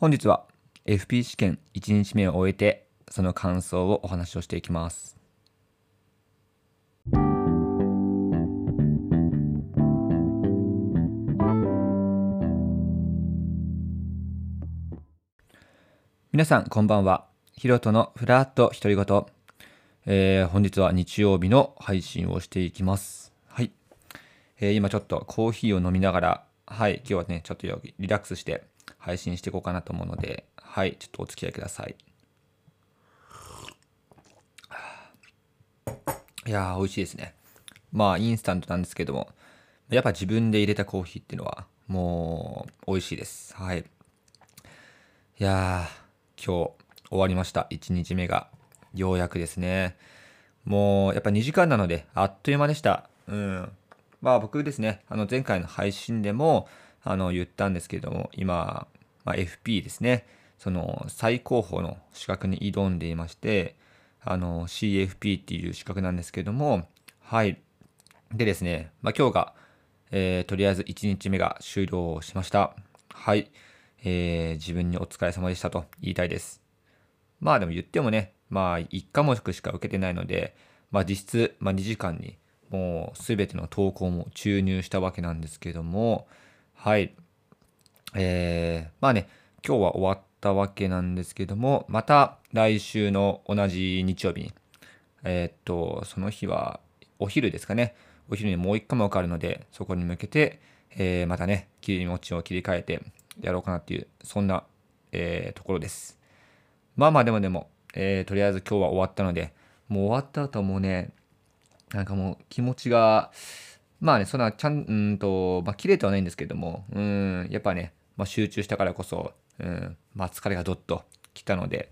本日は FP 試験1日目を終えてその感想をお話をしていきます。皆さんこんばんは。ヒロトのフラット独り言、えー、本日は日曜日の配信をしていきます。はい、えー、今ちょっとコーヒーを飲みながらはい。今日はねちょっとリラックスして配信していこうかなと思うのではいちょっとお付き合いくださいいやー美味しいですねまあインスタントなんですけどもやっぱ自分で入れたコーヒーっていうのはもう美味しいですはいいやー今日終わりました。1日目が。ようやくですね。もう、やっぱ2時間なので、あっという間でした。うん。まあ僕ですね、あの前回の配信でも、あの言ったんですけども、今、まあ、FP ですね。その最高峰の資格に挑んでいまして、あの CFP っていう資格なんですけども、はい。でですね、まあ、今日が、えー、とりあえず1日目が終了しました。はい。えー、自分にお疲れ様でしたと言いたいです。まあでも言ってもね、まあ1科目しか受けてないので、まあ実質、まあ、2時間にもう全ての投稿も注入したわけなんですけども、はい。えー、まあね、今日は終わったわけなんですけども、また来週の同じ日曜日に、えー、っと、その日はお昼ですかね、お昼にもう1科目あるので、そこに向けて、えー、またね、気持ちを切り替えて、やろうかなっていう、そんな、えー、ところです。まあまあでもでも、えー、とりあえず今日は終わったので、もう終わった後もうね、なんかもう気持ちが、まあね、そんなちゃん、うんと、まあ綺麗ではないんですけども、うん、やっぱね、まあ集中したからこそ、うん、まあ疲れがどっと来たので、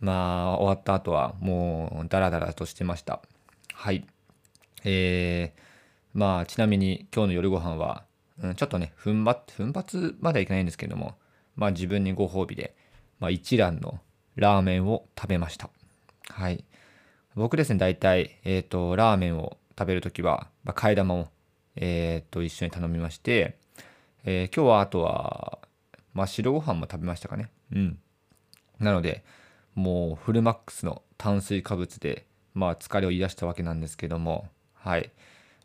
まあ終わった後はもうダラダラとしてました。はい。えー、まあちなみに今日の夜ご飯は、うん、ちょっとね、奮発、奮発まではいけないんですけども、まあ自分にご褒美で、まあ一蘭のラーメンを食べました。はい。僕ですね、大体、えっ、ー、と、ラーメンを食べるときは、まあ、替え玉を、えっ、ー、と、一緒に頼みまして、えー、今日はあとは、まあ白ご飯も食べましたかね。うん。なので、もうフルマックスの炭水化物で、まあ疲れを癒したわけなんですけども、はい。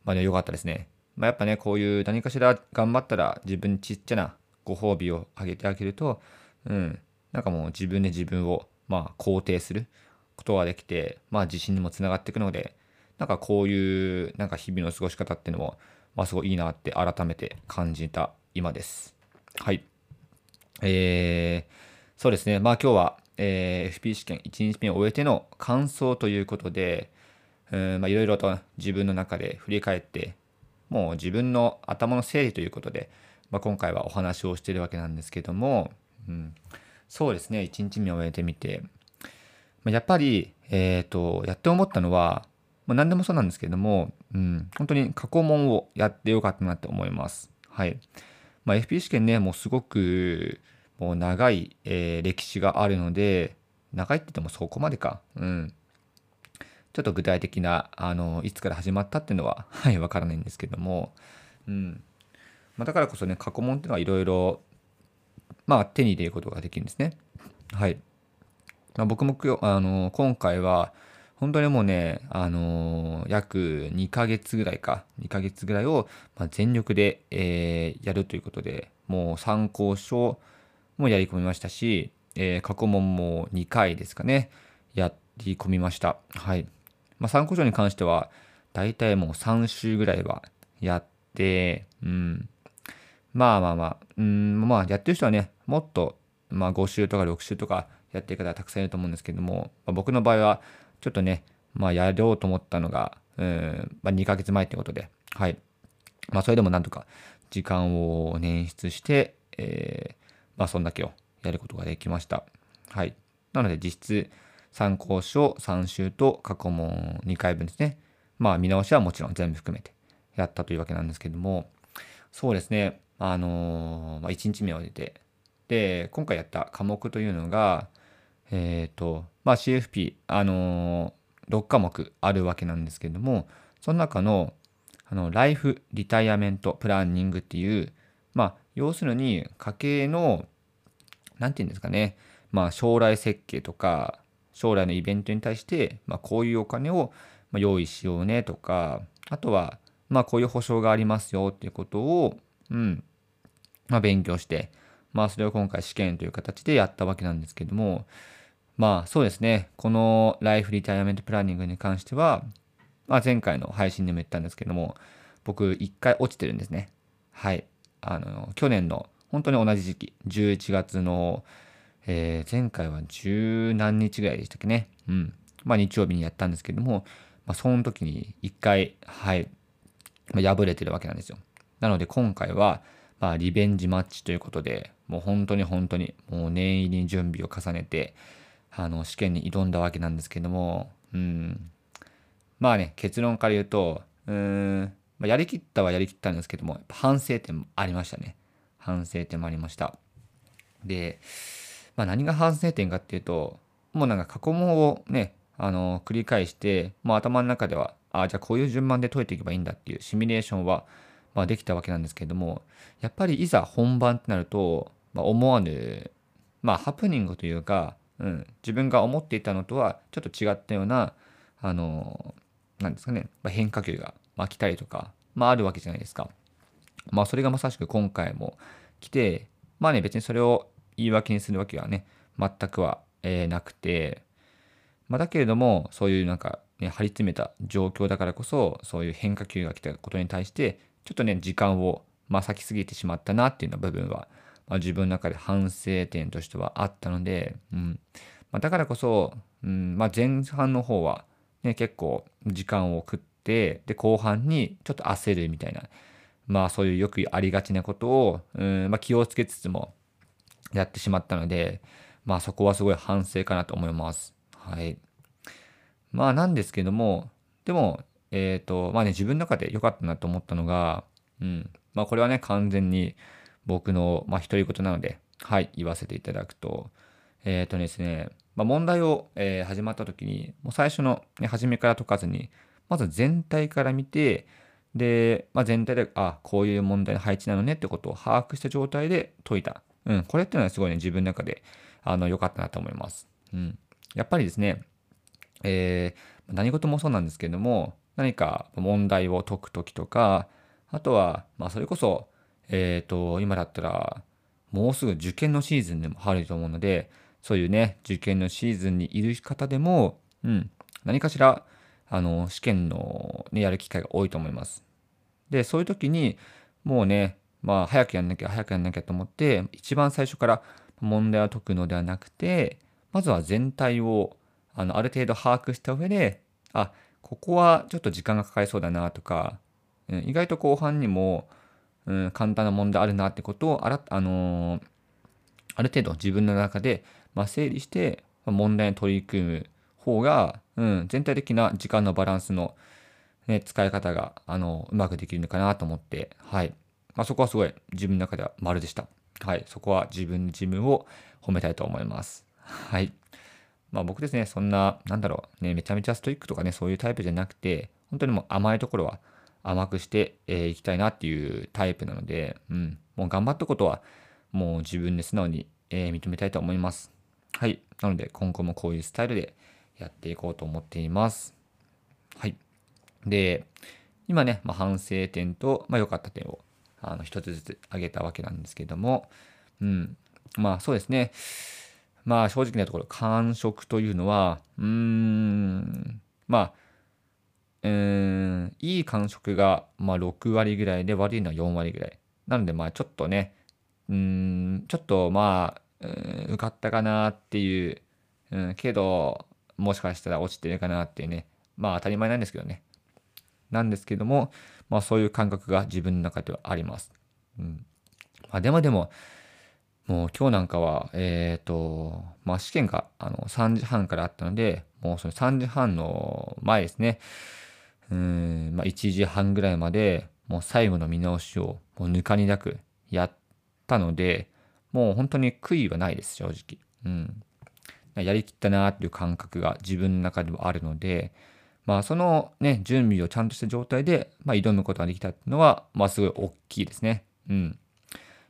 まあね、良かったですね。まあ、やっぱね、こういう何かしら頑張ったら自分ちっちゃなご褒美をあげてあげると、うん、なんかもう自分で自分を、まあ、肯定することができて、まあ、自信にもつながっていくので、なんかこういう、なんか日々の過ごし方っていうのも、まあ、すごいいいなって改めて感じた今です。はい。えー、そうですね。まあ今日は、えー、FP 試験1日目を終えての感想ということで、いろいろと自分の中で振り返ってもう自分の頭の整理ということで、まあ、今回はお話をしているわけなんですけども、うん、そうですね1日目を終えてみて、まあ、やっぱり、えーと、やって思ったのは、まあ、何でもそうなんですけども、うん、本当に過去問をやってよかったなって思います。はいまあ、FP 試験ねもうすごくもう長い、えー、歴史があるので長いって言ってもそこまでか。うんちょっと具体的な、あの、いつから始まったっていうのは、はい、わからないんですけども、うん。まあ、だからこそね、過去問っていうのはいろいろ、まあ、手に入れることができるんですね。はい。まあ、僕もあの今回は、本当にもうね、あの約2ヶ月ぐらいか、2ヶ月ぐらいを、ま全力で、えー、やるということで、もう参考書もやり込みましたし、えー、過去問も2回ですかね、やり込みました。はい。まあ、参考書に関しては、大体もう3週ぐらいはやって、うん。まあまあまあ、うん、まあやってる人はね、もっと、まあ5週とか6週とかやってる方はたくさんいると思うんですけども、まあ、僕の場合は、ちょっとね、まあやろうと思ったのが、うん、まあ2ヶ月前ってことで、はい。まあそれでもなんとか時間を捻出して、えー、まあそんだけをやることができました。はい。なので実質、参考書3週と過去問2回分ですね。まあ見直しはもちろん全部含めてやったというわけなんですけども、そうですね、あのー、まあ、1日目を終えて、で、今回やった科目というのが、えっ、ー、と、まあ CFP、あのー、6科目あるわけなんですけれども、その中の、あの、ライフリタイアメントプランニングっていう、まあ、要するに家計の、何て言うんですかね、まあ、将来設計とか、将来のイベントに対して、まあ、こういうお金を用意しようねとか、あとは、まあ、こういう保証がありますよっていうことを、うん、まあ、勉強して、まあ、それを今回試験という形でやったわけなんですけども、まあ、そうですね、このライフリタイアメントプランニングに関しては、まあ、前回の配信でも言ったんですけども、僕、一回落ちてるんですね。はい。あの、去年の、本当に同じ時期、11月の、えー、前回は十何日ぐらいでしたっけね。うん。まあ、日曜日にやったんですけども、まあ、その時に一回、はい、まあ、敗れてるわけなんですよ。なので、今回は、まあ、リベンジマッチということで、もう本当に本当に、もう念入りに準備を重ねて、あの、試験に挑んだわけなんですけども、うん。まあね、結論から言うと、うん、まあ、やりきったはやりきったんですけども、反省点もありましたね。反省点もありました。で、まあ、何が反省点かっていうと、もうなんか過去問をね、あの、繰り返して、もう頭の中では、ああ、じゃあこういう順番で解いていけばいいんだっていうシミュレーションは、まあ、できたわけなんですけども、やっぱりいざ本番ってなると、まあ、思わぬ、まあ、ハプニングというか、うん、自分が思っていたのとはちょっと違ったような、あの、なんですかね、まあ、変化球が、まあ、来たりとか、まあ、あるわけじゃないですか。まあ、それがまさしく今回も来て、まあね、別にそれを言い訳にするわけはね、全くは、えー、なくて、まあ、だけれども、そういうなんか、ね、張り詰めた状況だからこそ、そういう変化球が来たことに対して、ちょっとね、時間を、まあ、先すぎてしまったなっていうような部分は、まあ、自分の中で反省点としてはあったので、うんまあ、だからこそ、うんまあ、前半の方は、ね、結構時間を食って、で、後半にちょっと焦るみたいな、まあそういうよくありがちなことを、うんまあ、気をつけつつもやってしまったので、まあそこはすごい反省かなと思います。はい。まあなんですけども、でも、えっ、ー、と、まあね、自分の中で良かったなと思ったのが、うん。まあこれはね、完全に僕の、まあ独り言なので、はい、言わせていただくと、えっ、ー、とですね、まあ、問題を、えー、始まった時に、もう最初の、ね、初めから解かずに、まず全体から見て、で、まあ、全体で、あ、こういう問題の配置なのねってことを把握した状態で解いた。うん、これっていうのはすごいね、自分の中で、あの、良かったなと思います。うん。やっぱりですね、えー、何事もそうなんですけれども、何か問題を解くときとか、あとは、まあ、それこそ、えっ、ー、と、今だったら、もうすぐ受験のシーズンでも入ると思うので、そういうね、受験のシーズンにいる方でも、うん、何かしら、あの、試験の、ね、やる機会が多いと思います。で、そういう時に、もうね、まあ、早くやんなきゃ、早くやんなきゃと思って、一番最初から問題を解くのではなくて、まずは全体を、あの、ある程度把握した上で、あ、ここはちょっと時間がかかりそうだなとか、うん、意外と後半にも、うん、簡単な問題あるなってことをあら、あのー、ある程度自分の中で、まあ、整理して問題に取り組む方が、うん、全体的な時間のバランスの、ね、使い方が、あの、うまくできるのかなと思って、はい。まあ、そこはすごい自分の中では丸でした。はい。そこは自分自分を褒めたいと思います。はい。まあ僕ですね、そんな、なんだろう、ね、めちゃめちゃストイックとかね、そういうタイプじゃなくて、本当にもう甘いところは甘くしてい、えー、きたいなっていうタイプなので、うん。もう頑張ったことは、もう自分で素直に、え、認めたいと思います。はい。なので、今後もこういうスタイルでやっていこうと思っています。はい。で、今ね、まあ、反省点と、まあ、良かった点を、あの、一つずつ挙げたわけなんですけども、うん。まあ、そうですね。まあ、正直なところ、感触というのは、うーん、まあ、いい感触が、まあ、6割ぐらいで、悪いのは4割ぐらい。なので、まあ、ちょっとね、うん、ちょっと、まあ、受かったかなっていう、うん、けど、もしかしたら落ちてるかなっていうね、まあ当たり前なんですけどね。なんですけども、まあそういう感覚が自分の中ではあります。うん。まあでもでも、もう今日なんかは、えっ、ー、と、まあ試験があの3時半からあったので、もうその3時半の前ですね、うん、まあ1時半ぐらいまで、もう最後の見直しをもうぬかになくやったので、もう本当に悔いはないです、正直。うん。やりきったなっていう感覚が自分の中ではあるので、まあそのね、準備をちゃんとした状態で、まあ、挑むことができたっていうのは、まあすごい大きいですね。うん。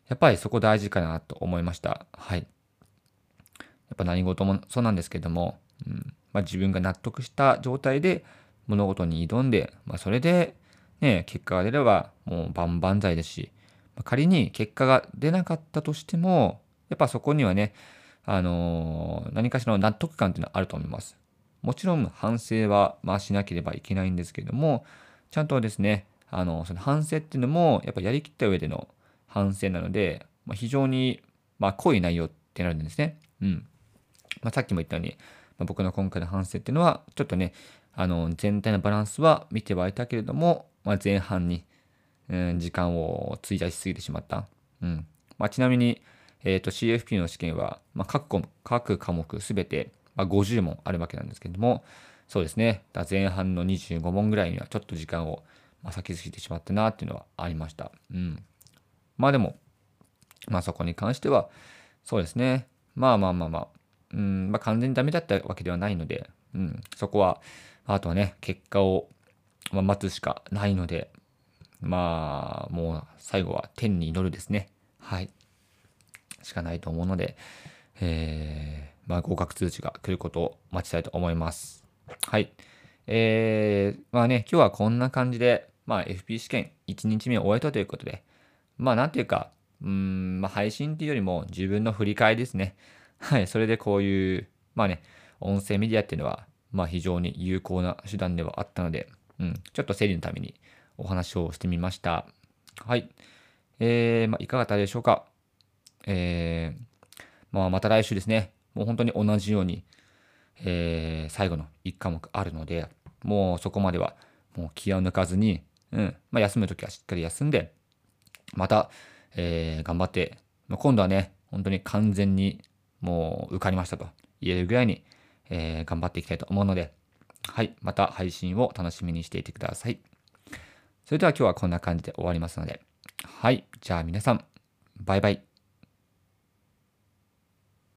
やっぱりそこ大事かなと思いました。はいや。っぱ何事もそうなんですけども、うんまあ、自分が納得した状態で物事に挑んで、まあ、それで、ね、結果が出ればもう万々歳ですし、まあ、仮に結果が出なかったとしてもやっぱそこにはね、あのー、何かしらの納得感っていうのはあると思います。もちろん反省はまあしなければいけないんですけれどもちゃんとですねあのその反省っていうのもやっぱやりきった上での反省なので、まあ、非常にまあ濃い内容ってなるんですね。うんまあ、さっきも言ったように、まあ、僕の今回の反省っていうのはちょっとねあの全体のバランスは見てはいたけれども、まあ、前半に、うん、時間を費やしすぎてしまった。うん。まあ、ちなみに、えー、CFP の試験は、まあ、各各科目すべて、まあ、50問あるわけなんですけれどもそうですね。前半の25問ぐらいにはちょっと時間を、まあ、先過ぎてしまったなっていうのはありました。うん、まあでも、まあ、そこに関してはそうですね。まあまあまあまあうん、まあ、完全にダメだったわけではないので、うん、そこは、あとはね、結果を、待つしかないので、まあ、もう最後は天に祈るですね。はい。しかないと思うので、えー、まあ、合格通知が来ることを待ちたいと思います。はい。えー、まあね、今日はこんな感じで、まあ、FP 試験1日目を終えたということで、まあ、なんていうか、うん、まあ、配信っていうよりも自分の振り返りですね。はい、それでこういう、まあね、音声メディアっていうのは、まあ非常に有効な手段ではあったので、うん、ちょっと整理のためにお話をしてみました。はい。えー、まあ、いかがだったでしょうか？えー、まあ、また来週ですね。もう本当に同じように、えー、最後の1科目あるので、もうそこまではもう気を抜かずに、うん、まあ、休むときはしっかり休んで、また、えー、頑張って、まあ、今度はね、本当に完全にもう受かりましたと言えるぐらいに、えー、頑張っていきたいと思うので、はい、また配信を楽しみにしていてください。それでは今日はこんな感じで終わりますので、はい、じゃあ皆さん、バイバイ。